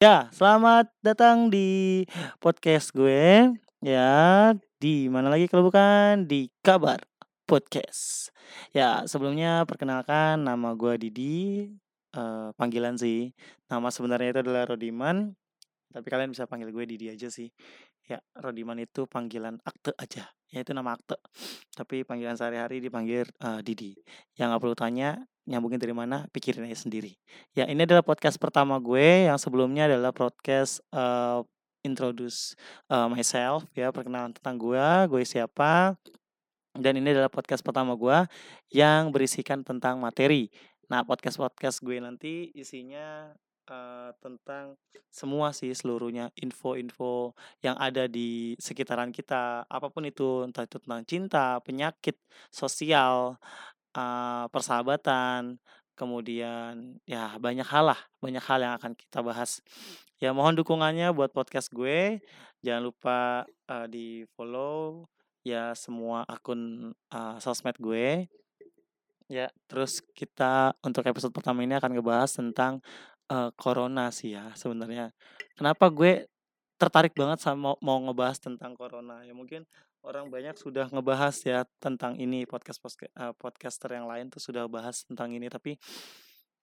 Ya, selamat datang di podcast gue. Ya, di mana lagi kalau bukan di Kabar Podcast. Ya, sebelumnya perkenalkan nama gue Didi, uh, panggilan sih. Nama sebenarnya itu adalah Rodiman, tapi kalian bisa panggil gue Didi aja sih. Ya, Rodiman itu panggilan akte aja, ya itu nama akte. Tapi panggilan sehari-hari dipanggil uh, Didi. Yang nggak perlu tanya, nyambungin dari mana pikirin aja sendiri. Ya ini adalah podcast pertama gue. Yang sebelumnya adalah podcast uh, introduce uh, myself ya perkenalan tentang gue gue siapa. Dan ini adalah podcast pertama gue yang berisikan tentang materi. Nah podcast podcast gue nanti isinya uh, tentang semua sih seluruhnya info-info yang ada di sekitaran kita apa pun itu entah itu tentang cinta penyakit sosial uh, persahabatan, kemudian ya banyak hal lah, banyak hal yang akan kita bahas. Ya mohon dukungannya buat podcast gue. Jangan lupa uh, di-follow ya semua akun uh, sosmed gue. Ya, terus kita untuk episode pertama ini akan ngebahas tentang uh, corona sih ya sebenarnya. Kenapa gue tertarik banget sama mau ngebahas tentang corona? Ya mungkin orang banyak sudah ngebahas ya tentang ini podcast uh, podcaster yang lain tuh sudah bahas tentang ini tapi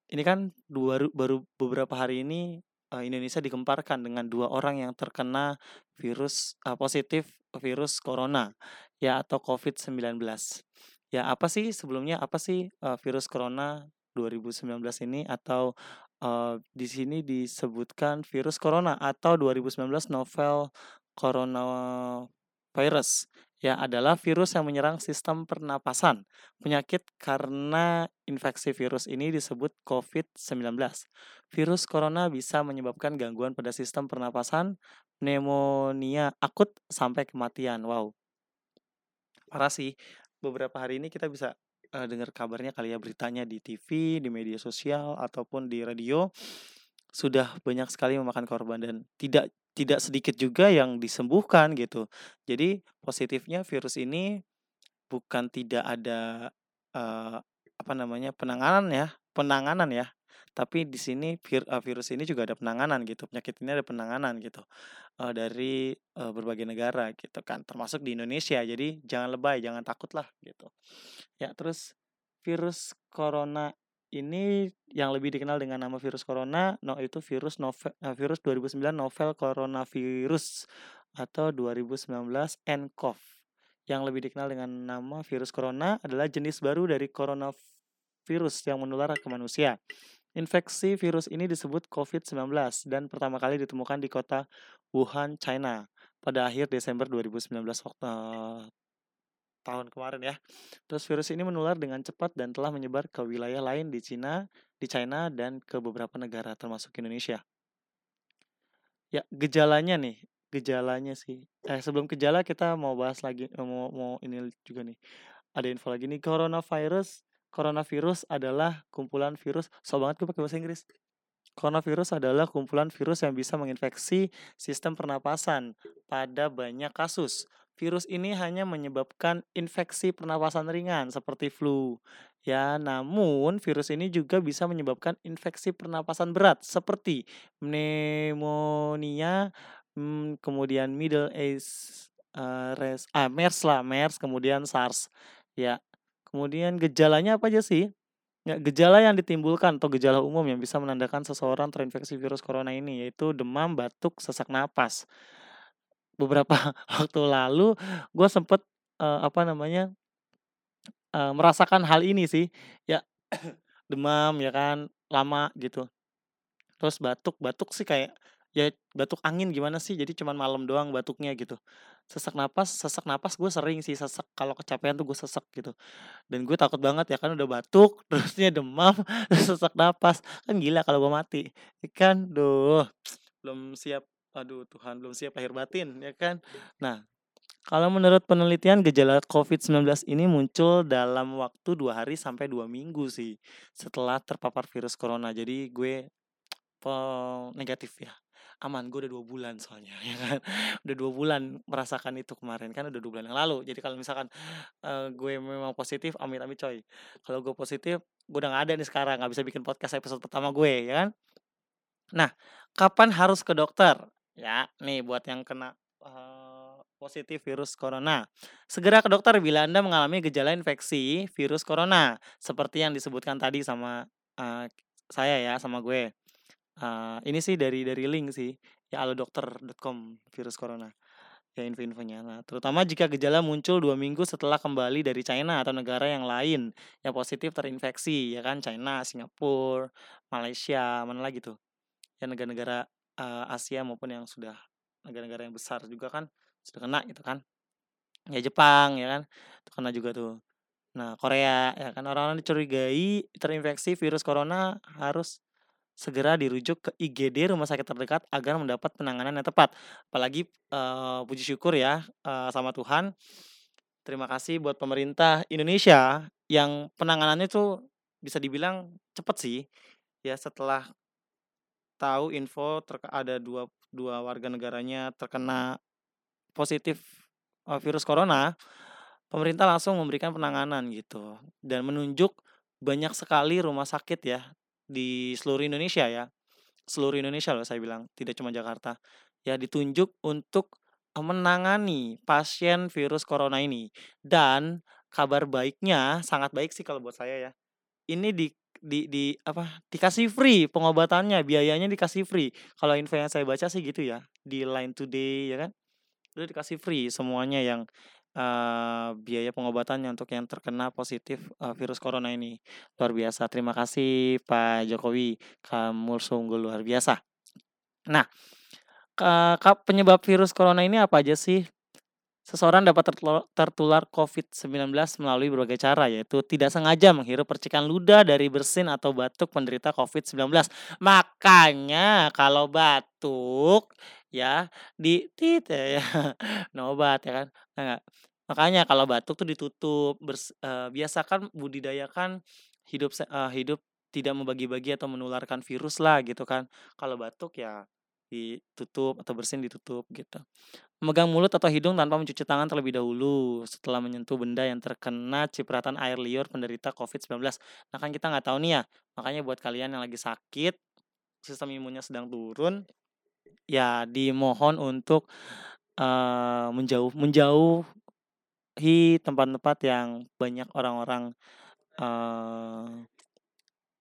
ini kan dua baru beberapa hari ini uh, Indonesia dikemparkan dengan dua orang yang terkena virus uh, positif virus corona ya atau COVID-19. Ya apa sih sebelumnya apa sih uh, virus corona 2019 ini atau uh, di sini disebutkan virus corona atau 2019 novel corona virus ya adalah virus yang menyerang sistem pernapasan. Penyakit karena infeksi virus ini disebut COVID-19. Virus corona bisa menyebabkan gangguan pada sistem pernapasan, pneumonia akut sampai kematian. Wow. Parah sih. Beberapa hari ini kita bisa uh, dengar kabarnya kali ya beritanya di TV, di media sosial ataupun di radio sudah banyak sekali memakan korban dan tidak tidak sedikit juga yang disembuhkan gitu. Jadi positifnya virus ini bukan tidak ada uh, apa namanya penanganan ya, penanganan ya. Tapi di sini uh, virus ini juga ada penanganan gitu. Penyakit ini ada penanganan gitu uh, dari uh, berbagai negara gitu kan, termasuk di Indonesia. Jadi jangan lebay, jangan takut lah gitu. Ya terus virus corona ini yang lebih dikenal dengan nama virus corona, no itu virus novel, uh, virus 2009 novel coronavirus atau 2019 nCoV. Yang lebih dikenal dengan nama virus corona adalah jenis baru dari coronavirus yang menular ke manusia. Infeksi virus ini disebut COVID-19 dan pertama kali ditemukan di kota Wuhan, China pada akhir Desember 2019 waktu tahun kemarin ya. Terus virus ini menular dengan cepat dan telah menyebar ke wilayah lain di Cina, di China dan ke beberapa negara termasuk Indonesia. Ya, gejalanya nih, gejalanya sih. Eh sebelum gejala kita mau bahas lagi mau mau ini juga nih. Ada info lagi nih coronavirus. Coronavirus adalah kumpulan virus. So banget gue pakai bahasa Inggris. Coronavirus adalah kumpulan virus yang bisa menginfeksi sistem pernapasan pada banyak kasus virus ini hanya menyebabkan infeksi pernapasan ringan seperti flu. Ya, namun virus ini juga bisa menyebabkan infeksi pernapasan berat seperti pneumonia, hmm, kemudian Middle East uh, res, ah, MERS lah, MERS, kemudian SARS. Ya, kemudian gejalanya apa aja sih? Ya, gejala yang ditimbulkan atau gejala umum yang bisa menandakan seseorang terinfeksi virus corona ini yaitu demam, batuk, sesak napas. Beberapa waktu lalu gue sempet uh, apa namanya uh, merasakan hal ini sih. Ya demam ya kan lama gitu. Terus batuk batuk sih kayak ya batuk angin gimana sih? Jadi cuman malam doang batuknya gitu. Sesak napas sesak napas gue sering sih sesak. Kalau kecapean tuh gue sesak gitu. Dan gue takut banget ya kan udah batuk terusnya demam terus sesak napas. Kan gila kalau gue mati kan? Duh belum siap. Aduh Tuhan belum siap lahir batin ya kan. Nah kalau menurut penelitian gejala COVID-19 ini muncul dalam waktu dua hari sampai dua minggu sih setelah terpapar virus corona. Jadi gue negatif ya aman gue udah dua bulan soalnya ya kan udah dua bulan merasakan itu kemarin kan udah dua bulan yang lalu jadi kalau misalkan uh, gue memang positif amit amit coy kalau gue positif gue udah gak ada nih sekarang nggak bisa bikin podcast episode pertama gue ya kan Nah, kapan harus ke dokter? Ya, nih buat yang kena, eee, positif virus corona. Segera ke dokter bila Anda mengalami gejala infeksi virus corona, seperti yang disebutkan tadi sama, eee, saya ya, sama gue. Eee, ini sih dari dari link sih, ya alodokter.com virus corona, ya info-infonya. Nah, terutama jika gejala muncul 2 minggu setelah kembali dari China atau negara yang lain yang positif terinfeksi, ya kan, China, Singapura, Malaysia, mana lagi tuh, ya negara-negara, eee, Asia maupun yang sudah negara-negara yang besar juga kan sudah kena gitu kan. Ya Jepang ya kan, itu kena juga tuh. Nah, Korea ya kan, orang-orang dicurigai terinfeksi virus corona harus segera dirujuk ke IGD rumah sakit terdekat agar mendapat penanganan yang tepat. Apalagi, eee, puji syukur ya, eee, sama Tuhan, terima kasih buat pemerintah Indonesia yang penanganannya tuh bisa dibilang cepet sih, ya setelah tahu info terk ada dua dua warga negaranya terkena positif, eee, virus corona, pemerintah langsung memberikan penanganan gitu dan menunjuk banyak sekali rumah sakit ya di seluruh Indonesia ya, seluruh Indonesia loh saya bilang, tidak cuma Jakarta. Ya ditunjuk untuk, menangani pasien virus corona ini dan kabar baiknya, sangat baik sih kalau buat saya ya, ini di di di apa, dikasih free pengobatannya, biayanya dikasih free. Kalau info yang saya baca sih gitu ya, di Line Today ya kan, itu dikasih free semuanya yang, eee, biaya pengobatannya untuk yang terkena positif, eee, virus corona ini. Luar biasa, terima kasih Pak Jokowi, kamu sungguh luar biasa. Nah, kap penyebab virus corona ini apa aja sih? Seseorang dapat tertular tertular COVID-19 melalui berbagai cara, yaitu tidak sengaja menghirup percikan ludah dari bersin atau batuk penderita COVID-19. Makanya kalau batuk ya di tit ya, minum obat ya kan, ya nggak? Makanya kalau batuk tuh ditutup, bers eee, biasakan budidayakan hidup eee, hidup tidak membagi-bagi atau menularkan virus lah gitu kan. Kalau batuk ya ditutup atau bersin ditutup gitu. Memegang mulut atau hidung tanpa mencuci tangan terlebih dahulu setelah menyentuh benda yang terkena cipratan air liur penderita COVID-19. Nah kan kita nggak tahu nih ya, makanya buat kalian yang lagi sakit, sistem imunnya sedang turun, ya dimohon untuk, eee, menjauh menjauhi tempat-tempat yang banyak orang-orang, eee,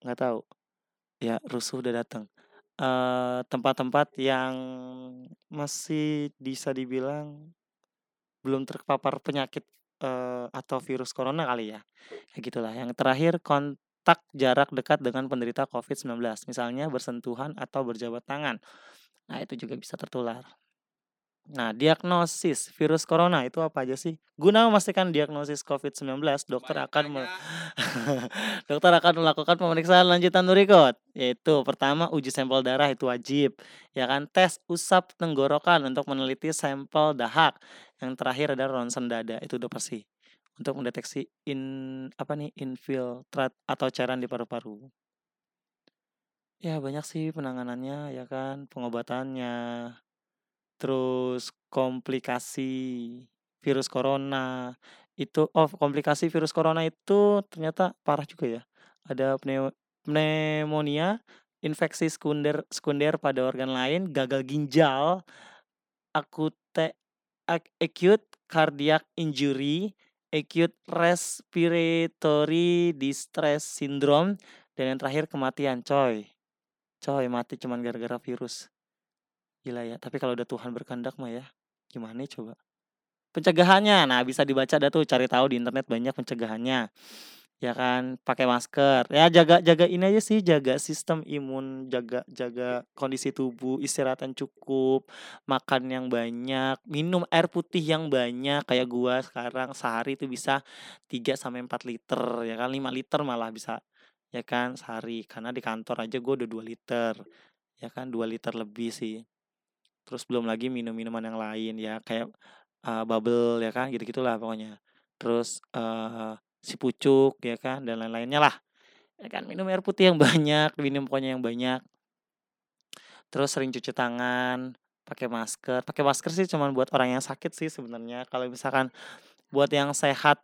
nggak tahu, ya rusuh udah dateng. Eee, tempat-tempat yang masih bisa dibilang belum terpapar penyakit, eee, atau virus corona kali ya, kayak gitulah. Yang terakhir kontak jarak dekat dengan penderita COVID-19, misalnya bersentuhan atau berjabat tangan. Nah itu juga bisa tertular. Nah, diagnosis virus corona itu apa aja sih? Guna memastikan diagnosis COVID-19, dokter akan me dokter akan melakukan pemeriksaan lanjutan berikut, yaitu pertama uji sampel darah itu wajib, ya kan, tes usap tenggorokan untuk meneliti sampel dahak, yang terakhir adalah ronsen dada, itu udah pasti, untuk mendeteksi in apa nih, infiltrat atau cairan di paru-paru. Ya banyak sih penanganannya ya kan, pengobatannya, terus komplikasi virus corona itu oh komplikasi virus corona itu ternyata parah juga ya, ada pneu pneumonia, infeksi sekunder sekunder pada organ lain, gagal ginjal, akute ak acute cardiac injury, acute respiratory distress syndrome, dan yang terakhir kematian coy. Coy mati cuman gara-gara virus. Gila ya, tapi kalau udah Tuhan berkehendak mah ya, gimana coba? Pencegahannya, nah bisa dibaca dah tuh, cari tahu di internet banyak pencegahannya, ya kan, pakai masker, ya jaga jaga ini aja sih, jaga sistem imun, jaga jaga kondisi tubuh, istirahat yang cukup, makan yang banyak, minum air putih yang banyak, kayak gua sekarang sehari itu bisa 3 sampai 4 liter ya kan, 5 liter malah bisa, ya kan, sehari. Karena di kantor aja gua udah 2 liter, ya kan, 2 liter lebih sih. Terus belum lagi minum-minuman yang lain ya, kayak, eee, bubble ya kan, gitu-gitulah pokoknya. Terus, eee, si pucuk ya kan, dan lain-lainnya lah, ya kan, minum air putih yang banyak, minum pokoknya yang banyak. Terus sering cuci tangan, pakai masker, pakai masker sih cuman buat orang yang sakit sih sebenarnya, kalau misalkan buat yang sehat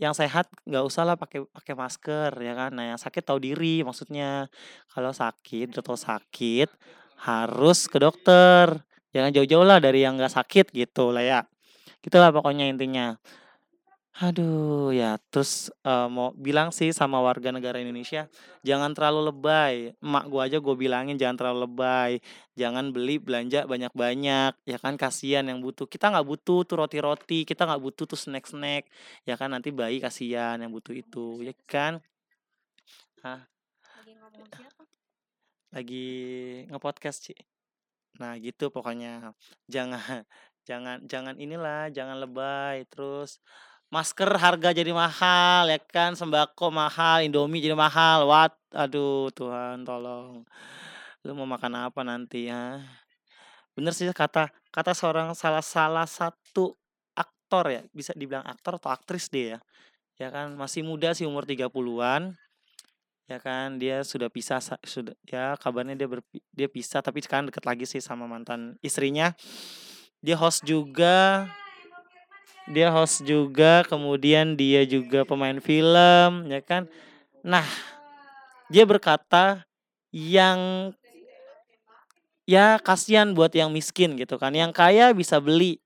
yang sehat nggak usah lah pakai pakai masker ya kan. Nah, yang sakit tahu diri maksudnya. Kalau sakit, udah tahu sakit harus ke dokter. Jangan jauh-jauh lah dari yang nggak sakit gitu lah ya. Gitulah pokoknya intinya. Aduh, ya terus, eee, mau bilang sih sama warga negara Indonesia, jangan terlalu lebay. Emak gua aja gue bilangin jangan terlalu lebay, jangan beli belanja banyak-banyak, ya kan kasihan yang butuh. Kita nggak butuh tuh roti-roti, kita nggak butuh tuh snack-snack, ya kan nanti bayi kasihan yang butuh itu, ya kan? Hah? Lagi ngomong siapa? Lagi nge-podcast, Ci. Nah gitu pokoknya. Jangan jangan jangan inilah, jangan lebay, terus masker harga jadi mahal ya kan, sembako mahal, Indomie jadi mahal, what aduh Tuhan tolong. Lu mau makan apa nanti ya? Bener sih kata kata seorang salah salah satu aktor ya, bisa dibilang aktor atau aktris dia ya, ya kan? Masih muda sih umur 30-an, ya kan dia sudah pisah sa sudah ya kabarnya dia berpi dia pisah tapi sekarang deket lagi sih sama mantan istrinya. Dia host juga dia host juga, kemudian dia juga pemain film, ya kan. Nah, dia berkata yang ya kasihan buat yang miskin gitu kan, yang kaya bisa beli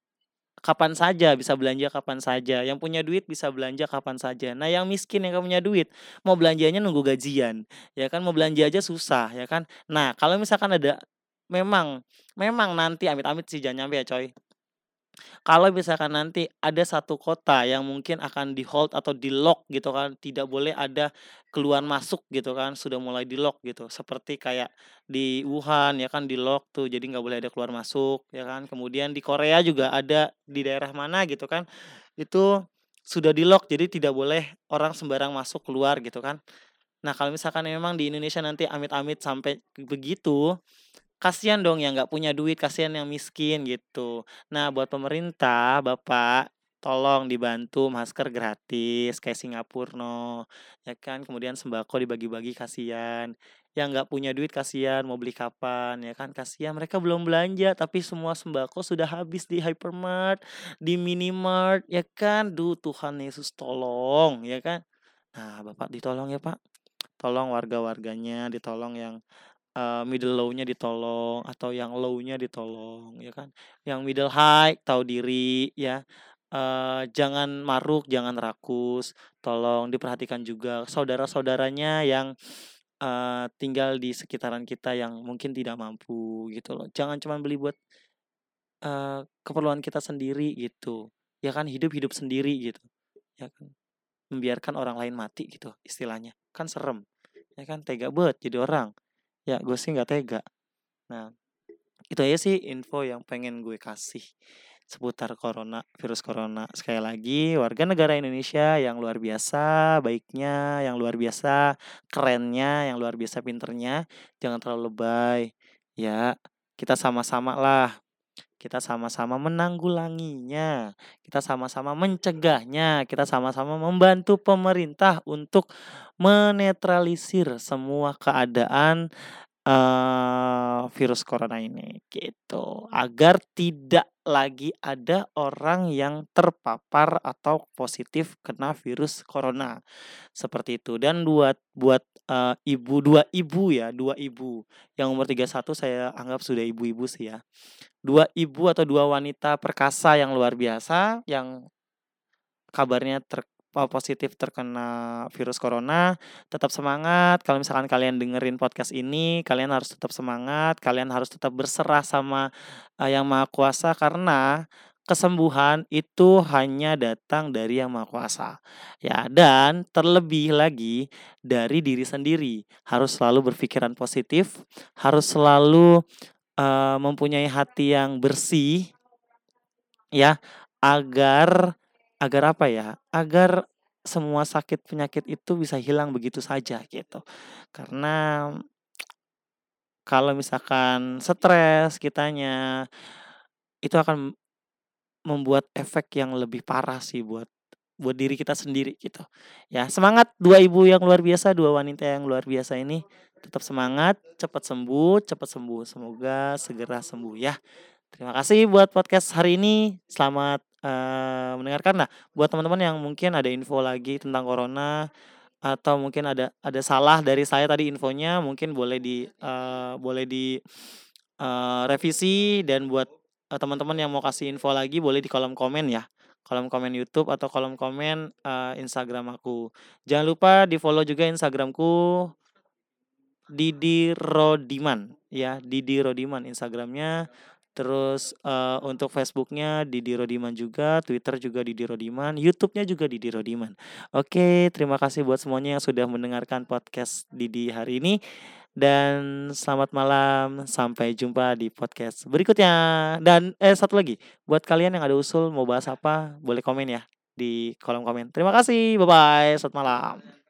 kapan saja, bisa belanja kapan saja, yang punya duit bisa belanja kapan saja. Nah, yang miskin yang gak punya duit, mau belanjanya nunggu gajian, ya kan, mau belanja aja susah, ya kan. Nah, kalau misalkan ada memang memang nanti amit-amit sih jangan nyampe ya coy. Kalau misalkan nanti ada satu kota yang mungkin akan di-hold atau di-lock gitu kan, tidak boleh ada keluar masuk gitu kan, sudah mulai di-lock gitu. Seperti kayak di Wuhan ya kan di-lock tuh, jadi nggak boleh ada keluar masuk ya kan. Kemudian di Korea juga ada di daerah mana gitu kan, itu sudah di-lock, jadi tidak boleh orang sembarang masuk keluar gitu kan. Nah, kalau misalkan memang di Indonesia nanti amit-amit sampai begitu, kasihan dong yang nggak punya duit, kasihan yang miskin gitu. Nah, buat pemerintah, Bapak, tolong dibantu masker gratis kayak Singapura no, ya kan. Kemudian sembako dibagi-bagi kasihan. Yang nggak punya duit kasihan mau beli kapan, ya kan. Kasihan mereka belum belanja tapi semua sembako sudah habis di hypermart, di minimart, ya kan. Duh, Tuhan Yesus tolong, ya kan. Nah, Bapak ditolong ya, Pak. Tolong warga-warganya, ditolong yang Eee, middle low-nya ditolong atau yang low-nya ditolong ya kan, yang middle high tahu diri ya, eee, jangan maruk, jangan rakus, tolong diperhatikan juga saudara-saudaranya yang, eee, tinggal di sekitaran kita yang mungkin tidak mampu gitu loh. Jangan cuman beli buat, eee, keperluan kita sendiri gitu, ya kan? Hidup hidup sendiri gitu, ya kan. Membiarkan orang lain mati gitu istilahnya, kan serem, ya kan? Tega banget jadi orang. Ya gue sih nggak tega. Nah, itu aja sih info yang pengen gue kasih seputar corona, virus corona. Sekali lagi, warga negara Indonesia yang luar biasa baiknya, yang luar biasa kerennya, yang luar biasa pinternya, jangan terlalu lebay. Ya, kita sama-sama lah. Kita sama-sama menanggulanginya. Kita sama-sama mencegahnya. Kita sama-sama membantu pemerintah untuk menetralisir semua keadaan eee, virus corona ini, gitu. Agar tidak lagi ada orang yang terpapar atau positif kena virus corona, seperti itu. Dan buat buat, eee, ibu dua ibu ya, dua ibu yang umur 31 saya anggap sudah ibu-ibu sih ya. Dua ibu atau dua wanita perkasa yang luar biasa, yang kabarnya ter positif terkena virus corona, tetap semangat. Kalau misalkan kalian dengerin podcast ini, kalian harus tetap semangat, kalian harus tetap berserah sama, eee, Yang Maha Kuasa karena kesembuhan itu hanya datang dari Yang Maha Kuasa. Ya, dan terlebih lagi dari diri sendiri. Harus selalu berpikiran positif, harus selalu, eee, mempunyai hati yang bersih ya, agar agar apa ya, agar semua sakit penyakit itu bisa hilang begitu saja gitu. Karena kalau misalkan stres kitanya, itu akan membuat efek yang lebih parah sih buat buat diri kita sendiri gitu. Ya semangat 2 ibu yang luar biasa, 2 wanita yang luar biasa ini, tetap semangat, cepat sembuh cepat sembuh, semoga segera sembuh ya. Terima kasih buat podcast hari ini, selamat uh, mendengarkan. Nah, buat teman-teman yang mungkin ada info lagi tentang corona atau mungkin ada ada salah dari saya tadi infonya, mungkin boleh di uh, boleh di uh, revisi dan buat uh, teman-teman yang mau kasih info lagi boleh di kolom komen ya kolom komen YouTube atau kolom komen uh, Instagram aku. Jangan lupa di follow juga Instagramku Didi Rodiman ya Didi Rodiman Instagramnya terus uh, untuk Facebooknya Didi Rodiman juga Twitter juga Didi Rodiman YouTube-nya juga Didi Rodiman. Oke terima kasih buat semuanya yang sudah mendengarkan podcast Didi hari ini. Dan selamat malam sampai jumpa di podcast berikutnya. Dan eh satu lagi buat kalian yang ada usul mau bahas apa boleh komen ya di kolom komen. Terima kasih bye bye selamat malam